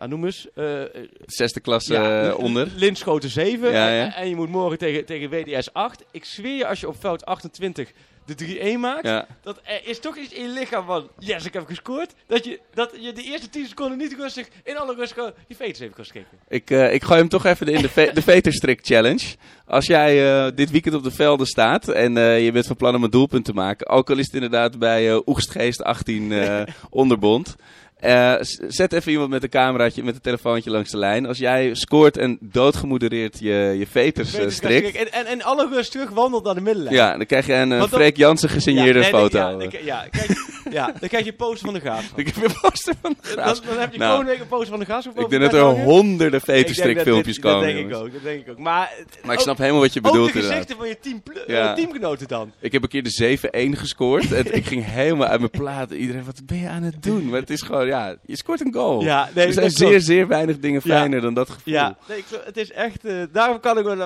nou noem eens, eh, Zesde klasse ja, eh, onder. Linschoten 7 Ja, en, ja. en je moet morgen tegen, tegen WDS 8. Ik zweer je, als je op veld 28 de 3-1 maakt, dat er is toch iets in je lichaam van, yes, ik heb gescoord. Dat je, dat je de eerste 10 seconden niet rustig, in alle rust je veters even kan schikken. Ik, eh, ik gooi hem toch even in de, ve de Veterstrik Challenge. Als jij dit weekend op de velden staat en je bent van plan om een doelpunt te maken, ook al is het inderdaad bij Oegstgeest 18 eh, [laughs] onderbond. Eh, z- zet even iemand met een cameraatje, met een telefoontje langs de lijn. Als jij scoort en doodgemoedereerd je, je veters eh, strikt. En, en alle rust terug wandelt naar de middenlijn. Ja, dan krijg je een eh, Freek Jansen gesigneerde Ja, nee, nee, foto. Ja, je, ja, dan krijg je een poster van de gaaf. Ik heb een poster van de Dan, Graafschap. dan heb je Nou, komende week een poster van de gaaf. Ik denk dat er honderden Veterstrik filmpjes dat, komen. Dat denk ik ook, dat denk ik ook. Maar, Maar ik ook- snap helemaal wat je ook bedoelt de inderdaad. gezichten van je team, pl- Ja. eh, teamgenoten dan. Ik heb een keer de 7-1 gescoord. en [laughs] ik ging helemaal uit mijn plaat. Iedereen, wat ben je aan het doen? Maar het is gewoon, ja, je scoort een goal. Ja, nee, er zijn zeer, zeer weinig dingen Ja. fijner dan dat gevoel. Ja, nee, ik, het is echt. eh, daarom kan ik wel.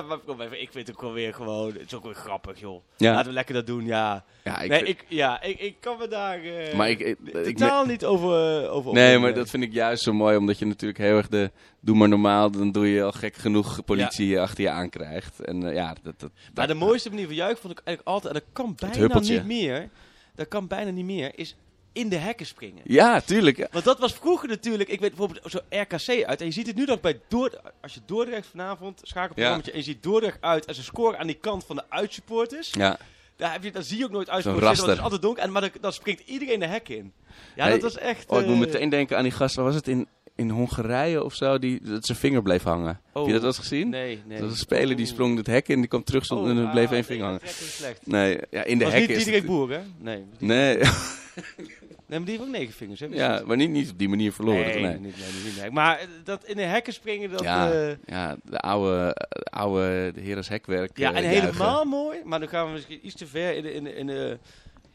Ik vind het ook wel weer gewoon. Het is ook weer grappig, joh. Ja. Laten we lekker dat doen, ja. Ja, ik nee, ik, ja, ik, ik kan me daar. Eh, Maar ik- ik- ik- totaal niet over. eh, over Nee, maar dat vind ik juist zo mooi. Omdat je natuurlijk heel erg de... Doe maar normaal, dan doe je al gek genoeg politie achter je aankrijgt. En eh, ja, dat... dat Maar de mooiste manier van juichen vond ik eigenlijk altijd. En dat kan bijna niet meer. Dat kan bijna niet meer. Is in de hekken springen. Ja, tuurlijk. ja. Want dat was vroeger natuurlijk, ik weet bijvoorbeeld zo RKC uit. En je ziet het nu nog bij Dordrecht. Als je Dordrecht vanavond schakelprogramma en je ziet Dordrecht uit en ze scoren aan die kant van de uitsupporters. Ja. Daar, heb je, dat zie je ook nooit Zo'n raster. het is altijd donker. En, maar dan, dan springt iedereen de hek in. Ja, Hey, dat was echt... Oh, ik moet eh, meteen denken aan die gast. Was het? In, in Hongarije of zo? Die, dat zijn vinger bleef hangen. Heb je dat wel eens gezien? Nee, nee. Dat was een speler die Oh. sprong het hek in. Die kwam terug Oh, en er bleef ah, één vinger nee, hangen. Nee, ja, in de was hek niet is Diederik het- Boer, hè? Nee. Nee, [laughs] Nee, maar die heeft ook negen vingers, hè? ja, maar niet, niet op die manier verloren. nee, Nee. Niet, nee, niet, nee. Maar eh, dat in de hekken springen, dat... Ja, eh, ja, de oude, eh, oude de Hekwerk. Ja, eh, en juichen. helemaal mooi, maar dan gaan we misschien iets te ver in de, in de, in de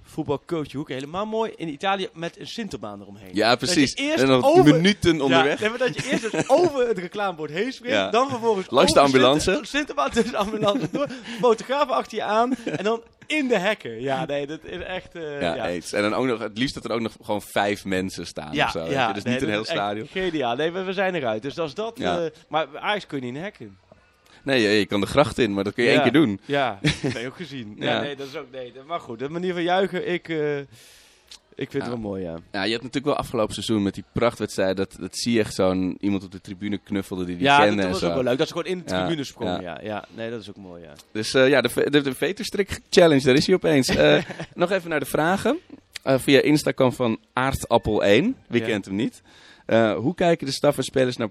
voetbalcoachhoek. Helemaal mooi in Italië met een Sinterbaan eromheen. Ja, precies. Dat en dan over- minuten onderweg. Ja, nee, dat je eerst dus [laughs] over het reclamebord heen springt, Ja. dan vervolgens Langs de ambulance. Sinter- [laughs] Sinterbaan tussen de ambulance door, fotografen achter je aan en dan in de hekken. Ja, nee, dat is echt... eh, ja. En dan ook nog, het liefst dat er ook nog gewoon vijf mensen staan Ja, of zo. ja. Dus nee, niet een dat heel stadion. Geniaal. Nee, we, we zijn eruit. Dus als dat... Ja. eh, maar Ajax kun je niet in de hekken. Nee, je, je kan de gracht in, maar dat kun je Ja. één keer doen. Ja, [laughs] dat heb je ook gezien. Ja. Ja. nee, dat is ook... Nee, dat- maar goed, de manier van juichen, ik... eh, ik vind Ja. het wel mooi, ja. Ja, je hebt natuurlijk wel afgelopen seizoen met die prachtwedstrijd, dat, dat zie je echt zo'n iemand op de tribune knuffelde die die Ja, dat, kende dat en was ook wel leuk. Dat is gewoon in de Ja, tribune sprong. ja. Ja. Ja, nee, dat is ook mooi, ja. Dus eh, ja, de, de, de Veterstrik Challenge, daar is hij opeens. Eh, [laughs] nog even naar de vragen. Eh, via Insta kwam van Aardappel1. Wie Ja. kent hem niet? Eh, hoe kijken de staf en spelers naar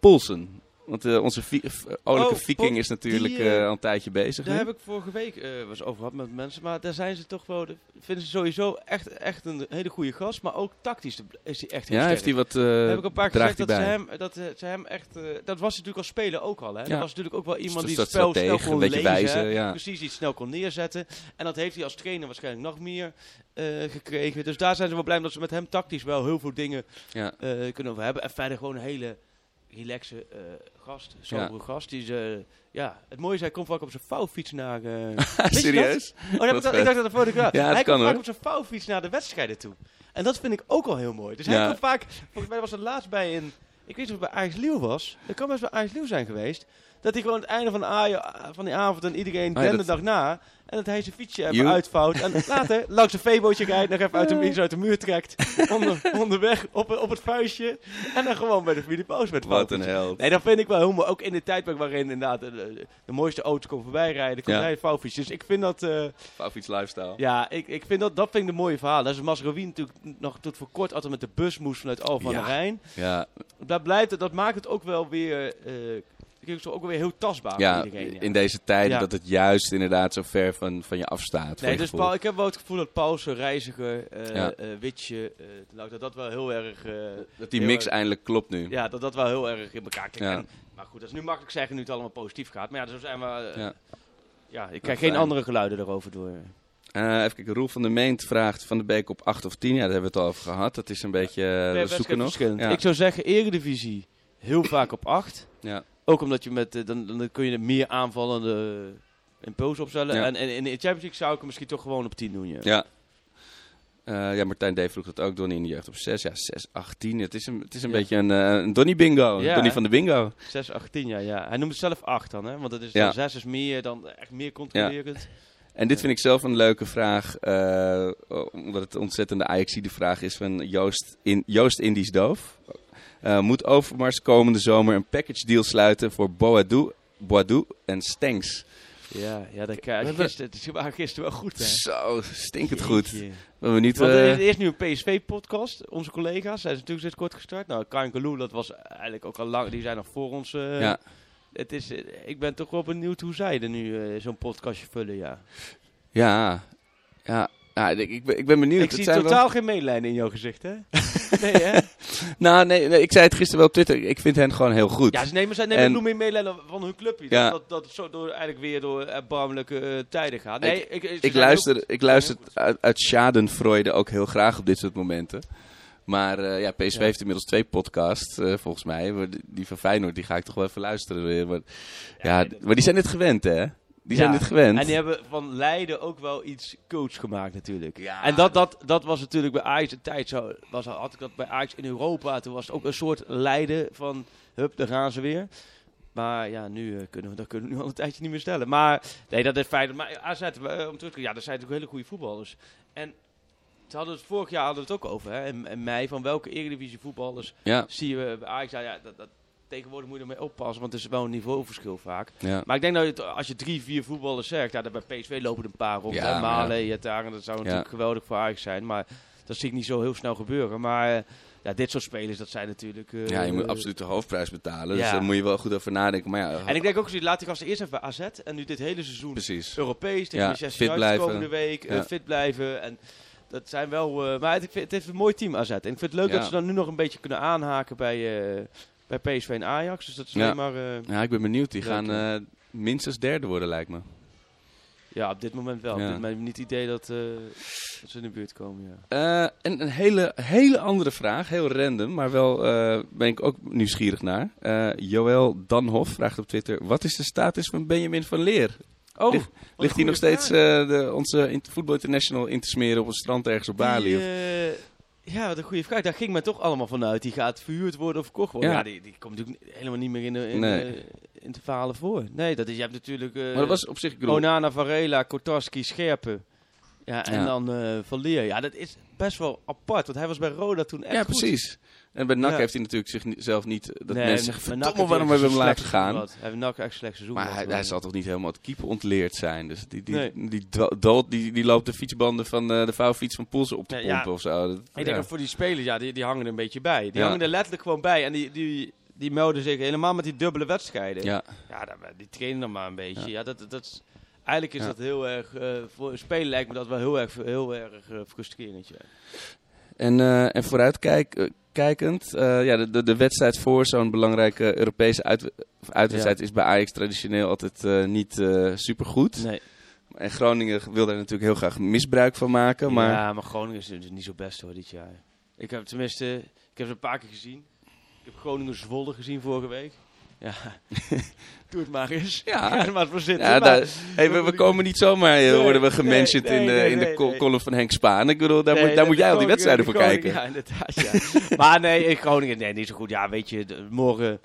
Polsen? Want eh, onze vi- f- olijke Oh, viking is natuurlijk die, eh, eh, al een tijdje bezig. Daar heb ik vorige week eh was over gehad met mensen. Maar daar zijn ze toch wel... de- vinden ze sowieso echt, echt een hele goede gast. Maar ook tactisch is hij echt heel ja, sterk. heeft hij wat eh Daar heb ik een paar keer gezegd dat ze hem, dat, eh, ze hem echt... eh, dat was natuurlijk als speler ook al, hè. Ja. Dat was natuurlijk ook wel iemand die het spel snel kon lezen. wijzen, hè. ja. Precies, iets snel kon neerzetten. En dat heeft hij als trainer waarschijnlijk nog meer eh, gekregen. Dus daar zijn ze wel blij dat ze met hem tactisch wel heel veel dingen Ja. eh, kunnen over hebben. En verder gewoon een hele relaxe eh, gast, sobere gast. Die is, eh, ja, het mooie is, hij komt vaak op zijn vouwfiets naar... eh? [laughs] Serieus? Oh, dat ik, al- ik dacht dat. [laughs] Ja, dat hij komt vaak op zijn vouwfiets naar de wedstrijden toe. En dat vind ik ook al heel mooi. Dus hij komt vaak, volgens mij was het laatst bij een, ik weet niet of het bij Ajax Leeuw was. Dat kan best bij Ajax Leeuw zijn geweest. Dat hij gewoon het einde van, de van die avond en iedereen de dag na. En dat hij zijn fietsje even uitvouwt. En [laughs] later langs een veebootje rijdt, nog even uit de, iets uit de muur trekt. Onder, onderweg op, op het vuistje. En dan gewoon bij de Philip Paus met Wat een held. Nee, dat vind ik wel heel mooi. Ook in de tijdperk waarin inderdaad de, de, de mooiste auto's komen voorbij rijden. Komt Ja. hij vouwfiets. Dus ik vind dat... eh, Vouwfiets lifestyle. ja, ik, ik vind dat, dat vind ik een mooie verhaal. Dat is Masrowi natuurlijk nog tot voor kort altijd met de bus moest vanuit Al van Ja. de Rijn. Ja, Dat, blijft, dat maakt het ook wel weer, ik denk zo ook weer heel tastbaar ja, voor iedereen. Ja. in deze tijden dat het juist inderdaad zo ver van, van je afstaat. Nee, je dus. Paul, ik heb wel het gevoel dat Pauze, Reiziger, eh, Witje, eh, nou, dat dat wel heel erg... dat die mix erg- eindelijk klopt nu. ja, dat dat wel heel erg in elkaar klikt. Maar goed, dat is nu makkelijk zeggen nu het allemaal positief gaat. Maar ja, zo zijn we... Ja. ja. ik krijg fijn. geen andere geluiden erover door. Even kijken, Roel van der Meent vraagt Van de Beek op 8 of 10. Ja, daar hebben we het al over gehad. Dat is een beetje, wedstrijd zoeken nog. Ja. Ik zou zeggen, Eredivisie heel vaak op 8. Ja. Ook omdat je met, eh, dan, dan kun je meer aanvallende impulsen opstellen. Ja. En, en in de Champions League zou ik hem misschien toch gewoon op 10 doen. Ja. Ja. Eh, ja, Martijn D. vroeg dat ook. Donnie in de jeugd op 6. Ja, 6, 8, 10. Het is een, het is een Ja. beetje een, eh, een Donnie bingo. Ja, Donnie hè? van de bingo. 6, 8, 10, ja, ja. Hij noemt het zelf 8 dan, hè? Want het is dan 6 is meer dan echt meer controlerend. En dit vind ik zelf een leuke vraag. eh, omdat het ontzettende Ajaxide vraag is van Joost, in, Joost Indies Doof. Eh, moet Overmars komende zomer een package deal sluiten voor Boadu, Boadu en Stenks? Ja, ja, dat hebben- gisteren. Het waren gisteren wel goed, hè? Zo, stinkend goed. Jeetje. Ben benieuwd. Want eh, er is nu een PSV-podcast. Onze collega's zijn natuurlijk sinds kort gestart. Nou, Kalou, dat was eigenlijk ook al lang. Die zijn nog voor ons. eh, ja. het is, eh, ik ben toch wel benieuwd hoe zij er nu zo'n podcastje vullen, ja. Ja, ja. ja ik, ik, ben, ik ben benieuwd. Ik Het zie wel- totaal geen medelijden in jouw gezicht, hè? Nee, hè? [laughs] Nou, nee, nee, ik zei het gisteren wel op Twitter. Ik vind hen gewoon heel goed. Ja, ze nemen, ze nemen En- van hun clubje. Ja. Dat, dat, het zo door, eigenlijk weer door erbarmelijke eh, tijden gaat. Nee, ik, ik luister, ik luister uit, uit Schadenfreude ook heel graag op dit soort momenten. Maar eh, ja, PSV Ja. heeft inmiddels twee podcasts, eh, volgens mij. Die- van Feyenoord, die ga ik toch wel even luisteren weer. Maar, ja, maar die zijn dit gewend, hè? Die zijn dit gewend. En die hebben van Leiden ook wel iets coach gemaakt natuurlijk. Ja. En dat, dat, dat was natuurlijk bij Ajax een tijd zo. Was, had ik dat bij Ajax in Europa. Toen was het ook een soort Leiden van, hup, daar gaan ze weer. Maar ja, nu eh, kunnen we dat kunnen we nu al een tijdje niet meer stellen. Maar nee, dat is feit. Maar AZ, eh, om terug te komen, ja, dat zijn natuurlijk hele goede voetballers. En ze hadden het vorig jaar hadden we het ook over, hè, in, in mei, van welke Eredivisie voetballers Ja, zie je bij Ajax. Ja, ja, dat, dat, tegenwoordig moet je ermee oppassen, want het is wel een niveauverschil vaak. ja. Maar ik denk dat het, als je drie, vier voetballers zegt, ja, dat bij PSV lopen er een paar rond. Ja, Malen, Jetaren, dat zou natuurlijk geweldig voor Ajax zijn. Maar dat zie ik niet zo heel snel gebeuren. Maar eh, ja, dit soort spelers, dat zijn natuurlijk... eh, ja, je moet absoluut de hoofdprijs betalen. Dus daar moet je wel goed over nadenken. Maar ja, En ik denk ook, laat die gasten eerst even AZ. En nu dit hele seizoen precies. Europees, tegen Ja, fit blijven. komende week, eh, fit blijven. En dat zijn wel... eh, maar het, ik vind, het heeft een mooi team AZ. En ik vind het leuk dat ze dan nu nog een beetje kunnen aanhaken bij, eh, bij PSV en Ajax. Dus dat is alleen maar... eh, Ja, ik ben benieuwd. Die gaan eh, minstens derde worden, lijkt me. ja, op dit moment wel. Ja. Op dit moment niet het idee dat, eh, dat ze in de buurt komen, ja. En een hele, hele andere vraag, heel random, maar wel ben ik ook nieuwsgierig naar. Joël Danhoff vraagt op Twitter: Wat is de status van Benjamin van Leer? Oh, Ligt- Ligt hij nog steeds de, onze in- Voetbal International in te smeren op een strand ergens op Bali? Die, ja, wat een goede vraag. Daar ging men toch allemaal vanuit. Die gaat verhuurd worden of verkocht worden. Ja. Ja, die, die komt natuurlijk helemaal niet meer in de, in, Nee. de, in de verhalen voor. Nee, dat is, je hebt natuurlijk eh maar dat was op zich, bedoel, Onana, Varela, Kortarski, Scherpen. Ja, en Ja. dan eh Van Leer. Ja, dat is best wel apart. Want hij was bij Roda toen echt ja, goed. En bij NAC Ja. heeft hij natuurlijk zichzelf niet, dat Nee, mensen zeggen, verdomme, waarom hebben we hij hem laten gaan? Hij heeft NAC echt slecht seizoen Maar hij, hij zal toch niet helemaal het keeper ontleerd zijn. Dus die, die, Nee. die, die, die loopt de fietsbanden van eh, de vouwfiets van Poelsen op te Ja, ja. pompen of zo. Dat- Ik denk dat voor die spelers, ja, die, die hangen er een beetje bij. Die hangen er letterlijk gewoon bij. En die, die, die melden zich helemaal met die dubbele wedstrijden. ja. Ja, dan, die trainen dan maar een beetje. Ja, dat, dat is, eigenlijk is dat heel erg... eh, voor een speler lijkt me dat wel heel erg, heel erg eh, frustrerend. En, eh en vooruitkijkend, eh ja, de, de, de wedstrijd voor zo'n belangrijke Europese uit, uitwedstrijd is bij Ajax traditioneel altijd eh, niet eh supergoed. Nee. En Groningen wil daar natuurlijk heel graag misbruik van maken. Maar Ja, maar Groningen is dus niet zo best hoor dit jaar. Ik heb tenminste... Ik heb ze een paar keer gezien. heb Groningen Zwolle gezien vorige week. Ja, [laughs] doe het maar eens. Ja. Ga er maar voor zitten. Ja, maar- daar, hey, we, we komen niet zomaar, eh, Nee, worden we nee, gementiond in de, in de nee. column van Henk Spaan. Ik bedoel, daar moet, daar moet jij al die wedstrijden voor kijken. Ja, inderdaad. Ja. [laughs] maar nee, in Groningen, nee, niet zo goed. Ja, weet je, de- morgen.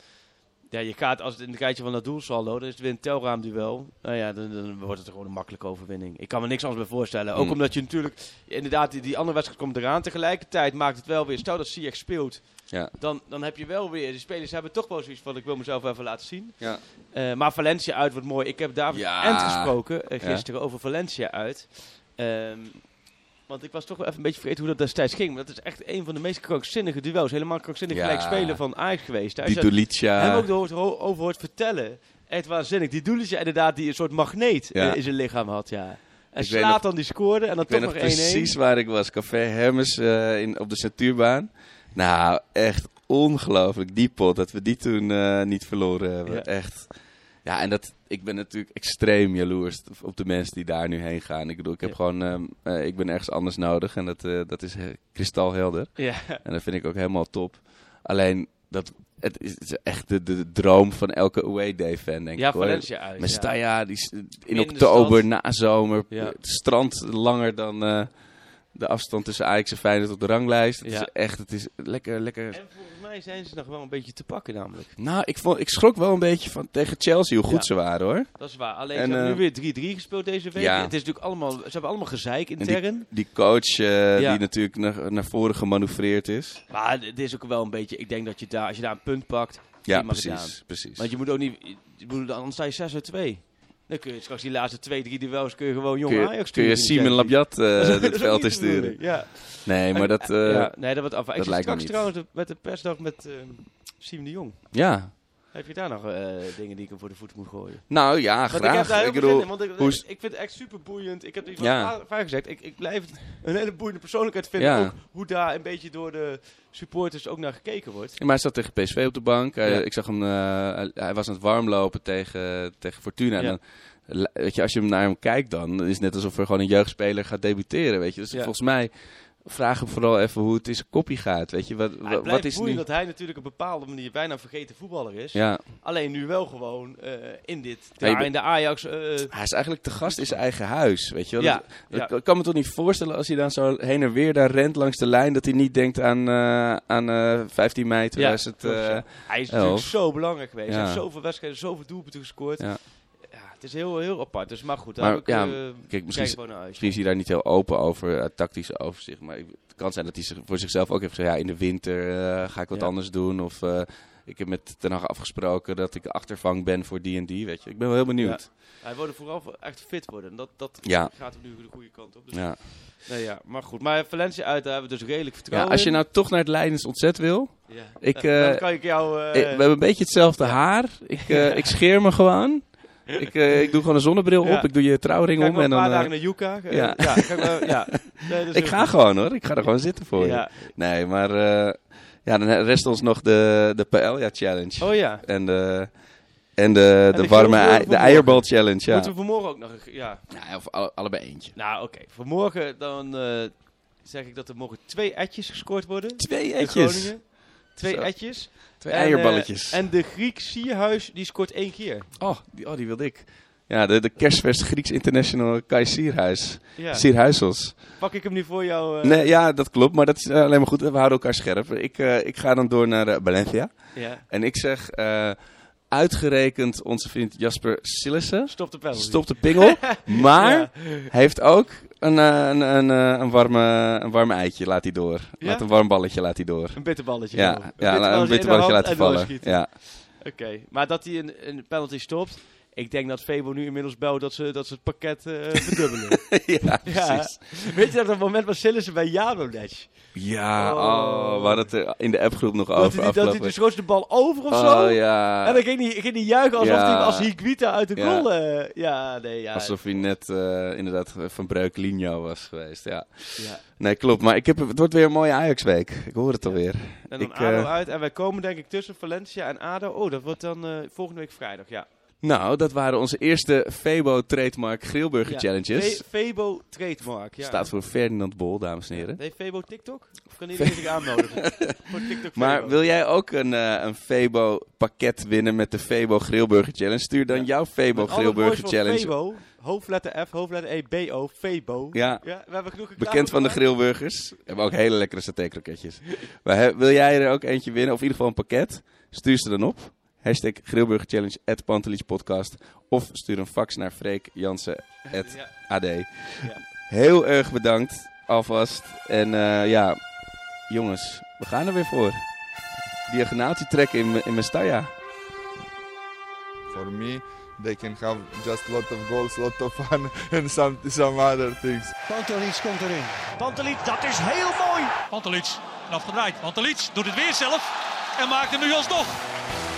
Ja, je gaat als het in het rijtje van dat doelsaldo, dan is het weer een telraamduel. Nou ja, dan, dan wordt het gewoon een makkelijke overwinning. Ik kan me niks anders bij voorstellen. Ook Hmm. omdat je natuurlijk, inderdaad, die, die andere wedstrijd komt eraan. Tegelijkertijd maakt het wel weer, stel dat Ziyech speelt, Ja. dan, dan heb je wel weer, die spelers hebben toch wel zoiets van, ik wil mezelf even laten zien. Ja. Eh, maar Valencia uit wordt mooi. Ik heb David Ja. Ent gesproken eh, gisteren over Valencia uit. Ehm, want ik was toch wel even een beetje vergeten hoe dat destijds ging. Maar dat is echt een van de meest krankzinnige duels. Helemaal krankzinnig gelijk spelen van Ajax geweest. Hij Dulicia. hem ook ho- over hoort vertellen. Echt waanzinnig. Die Doelitje inderdaad die een soort magneet eh, in zijn lichaam had. Ja. En Ik slaat dan die scoorde en dan Ik toch nog nog 1-1. precies waar ik was. Café Hermes in, op de Natuurbaan. Nou, echt ongelooflijk. Die pot, dat we die toen eh, niet verloren hebben. Ja. Echt. Ja, en dat, ik ben natuurlijk extreem jaloers op de mensen die daar nu heen gaan. Ik bedoel, ik heb Ja. gewoon, ehm, eh, ik ben ergens anders nodig. En dat, eh, dat is kristalhelder. Ja. En dat vind ik ook helemaal top. Alleen, dat, het is, het is echt de, de, droom van elke away day fan, denk ja, ik. Valencia uit. Met ja. Staya, die in oktober, na zomer, Ja. het strand langer dan de afstand tussen Ajax en Feyenoord op de ranglijst. Het Ja. is echt, het is lekker, lekker. En volgens mij zijn ze nog wel een beetje te pakken namelijk. Nou, ik, vond, ik schrok wel een beetje van tegen Chelsea hoe goed Ja. ze waren hoor. Dat is waar. Alleen En, ze hebben eh, nu weer 3-3 gespeeld deze week. ja. Het is natuurlijk allemaal, ze hebben allemaal gezeik die- intern. Die coach eh, Ja. die natuurlijk naar, naar voren gemanoeuvreerd is. Maar het is ook wel een beetje, ik denk dat je daar, als je daar een punt pakt, Ja, precies. gedaan. precies. Want je moet ook niet, je moet, dan sta je 6 uit 2. Dan kun je straks die laatste 2, 3 duels kun je gewoon jong Ajax kun je Simon Labjat eh, [laughs] is het veld in sturen? Ja. Nee, maar dat... eh, ja, nee, dat wordt af. Ik dat zit lijkt me straks niet. trouwens met de persdag met uh, Simon de Jong. ja. Heb je daar nog eh, dingen die ik hem voor de voeten moet gooien? Nou ja, Want ik graag. heb daar heel Ik bedoel, in, want ik, vind het echt super boeiend. Ik heb Ja. vaak gezegd. Ik, ik blijf een hele boeiende persoonlijkheid vinden. Ja. Ook hoe daar een beetje door de supporters ook naar gekeken wordt. Ja, maar hij zat tegen PSV op de bank. Hij-. Ik zag hem, eh, hij- was aan het warmlopen tegen, tegen Fortuna. En dan, weet je, als je hem naar hem kijkt dan, is het net alsof er gewoon een jeugdspeler gaat debuteren. Weet je? Dus volgens mij vraag hem vooral even hoe het in zijn kopje gaat. Weet je, wat, Ja, wa- het wat is nu? boeiend dat hij natuurlijk op een bepaalde manier bijna een vergeten voetballer is. Ja, Alleen nu wel gewoon eh, in dit Ja, in de Ajax. eh, hij is eigenlijk te gast in zijn eigen huis. Weet je wel? Ja, Dat- kan me toch niet voorstellen als hij dan zo heen en weer daar rent langs de lijn, dat hij niet denkt aan, eh, aan eh 15 mei 2000. klopt, eh, ja. Hij is natuurlijk zo belangrijk geweest. Hij heeft zoveel wedstrijden, zoveel doelpunten gescoord. Ja. Ja, het is heel, heel apart. Dus maar goed, daar Maar, heb ik, ja, eh, kijk, misschien- naar is hij daar niet heel open over, het tactische overzicht. Maar ik- het kan zijn dat hij zich, voor zichzelf ook heeft gezegd, ja, in de winter eh, ga ik wat Ja. anders doen. Of ik heb met Ten Hag afgesproken dat ik achtervang ben voor die en die, weet je. Ik ben wel heel benieuwd. Hij wordt vooral voor echt fit worden. Dat, dat Ja. gaat hem nu de goede kant op. Dus, Ja. nee, ja. Maar goed, maar Valencia uit, daar hebben we dus redelijk ja, vertrouwen als je nou toch naar het Leidens ontzet wil. Ja. Ik, Dan- [laughs] dan kan ik jou... ik- we hebben een beetje hetzelfde haar. Ik, eh, [laughs] ik scheer me gewoon. Ik, eh, ik doe gewoon een zonnebril op. Ja. Ik doe je trouwring ik om. En een paar dan, dagen eh, naar Yuka. eh, ja. ja. ga [laughs] ik. Nee, ik ga goed. gewoon hoor. Ik ga er gewoon zitten voor je. Nee, maar ja, dan rest ons nog de, de Paella Challenge. Oh ja. En de, en de, de, de warme ei- de eierbal challenge. Ja. Moeten we vanmorgen ook nog... een- Ja. Ja, of alle- allebei eentje. Nou, oké. Vanmorgen dan zeg ik dat er morgen twee etjes gescoord worden. Twee etjes. Twee Zo. etjes. Twee En, eierballetjes. eh, en de Griek Sierhuis, die scoort één keer. oh, die, oh, die wilde ik. Ja, de, de kerstvers Grieks International Kai Sierhuis. Ja. Sierhuisels. Pak ik hem nu voor jou? eh, Nee, ja, dat klopt. Maar dat is eh, alleen maar goed. We houden elkaar scherp. Ik, ik ga dan door naar Valencia. Ja. En ik zeg... uitgerekend onze vriend Jasper Sillissen. Stop de penalty. Stop de pingel. [laughs] maar Ja. heeft ook een, eh, een, een, eh, een, warme, een warme eitje, laat hij door. Ja? Laat een warm balletje, laat hij door. Een bitterballetje. Ja, een bitterballetje bitterballetje hand laten en vallen. Ja. Oké, maar dat hij een, een penalty stopt. Ik denk dat Febo nu inmiddels belt dat ze, dat ze het pakket eh verdubbelen. [laughs] ja, ja. precies. Weet je dat dat moment was Sillissen bij Janodec? Ja, Oh. oh, hadden het er in de appgroep nog over dat hij dus schoot de bal over of week. zo. Oh ja, En dan ging hij, ging hij juichen alsof Ja. hij als Higuita uit de Ja. goal... eh, ja, nee, ja. alsof hij net eh, inderdaad van Breuklinho was geweest. Ja. ja. Nee, klopt. Maar ik heb, het wordt weer een mooie Ajax-week. Ik hoor het alweer. En dan Ik, ADO eh, uit. En wij komen denk ik tussen Valencia en ADO. Oh, dat wordt dan eh, volgende week vrijdag, ja. Nou, dat waren onze eerste Febo Trademark Grillburger Ja, Challenges. Fe- Febo trademark. Ja. Staat voor Ferdinand Bol, dames en heren. Nee, Febo TikTok? Of kan [laughs] iedereen zich aanmelden? voor TikTok Maar Febo. wil jij ook een, eh, een Febo pakket winnen met de Febo Grillburger Challenge? Stuur dan jouw Febo Met Grillburger Challenge. Febo, hoofdletter F, hoofdletter E, B-O, Febo. Ja. we hebben genoeg Bekend van de grillburgers. We hebben ook hele lekkere satékroketjes. Maar he- wil jij er ook eentje winnen, of in ieder geval een pakket? Stuur ze dan op. Hashtag grillburgerchallenge at Pantelich podcast. Of stuur een fax naar Freek Jansen at Ja. AD. Heel erg bedankt alvast. En eh, ja, jongens, we gaan er weer voor. Diagonaaltje trekken in, in Mestalla. For me, they can have just lot of goals, lot of fun, [laughs] and some some other things. Pantelic komt erin. Pantelic, dat is heel mooi. Pantelic, en afgedraaid. Pantelic doet het weer zelf en maakt hem nu alsnog.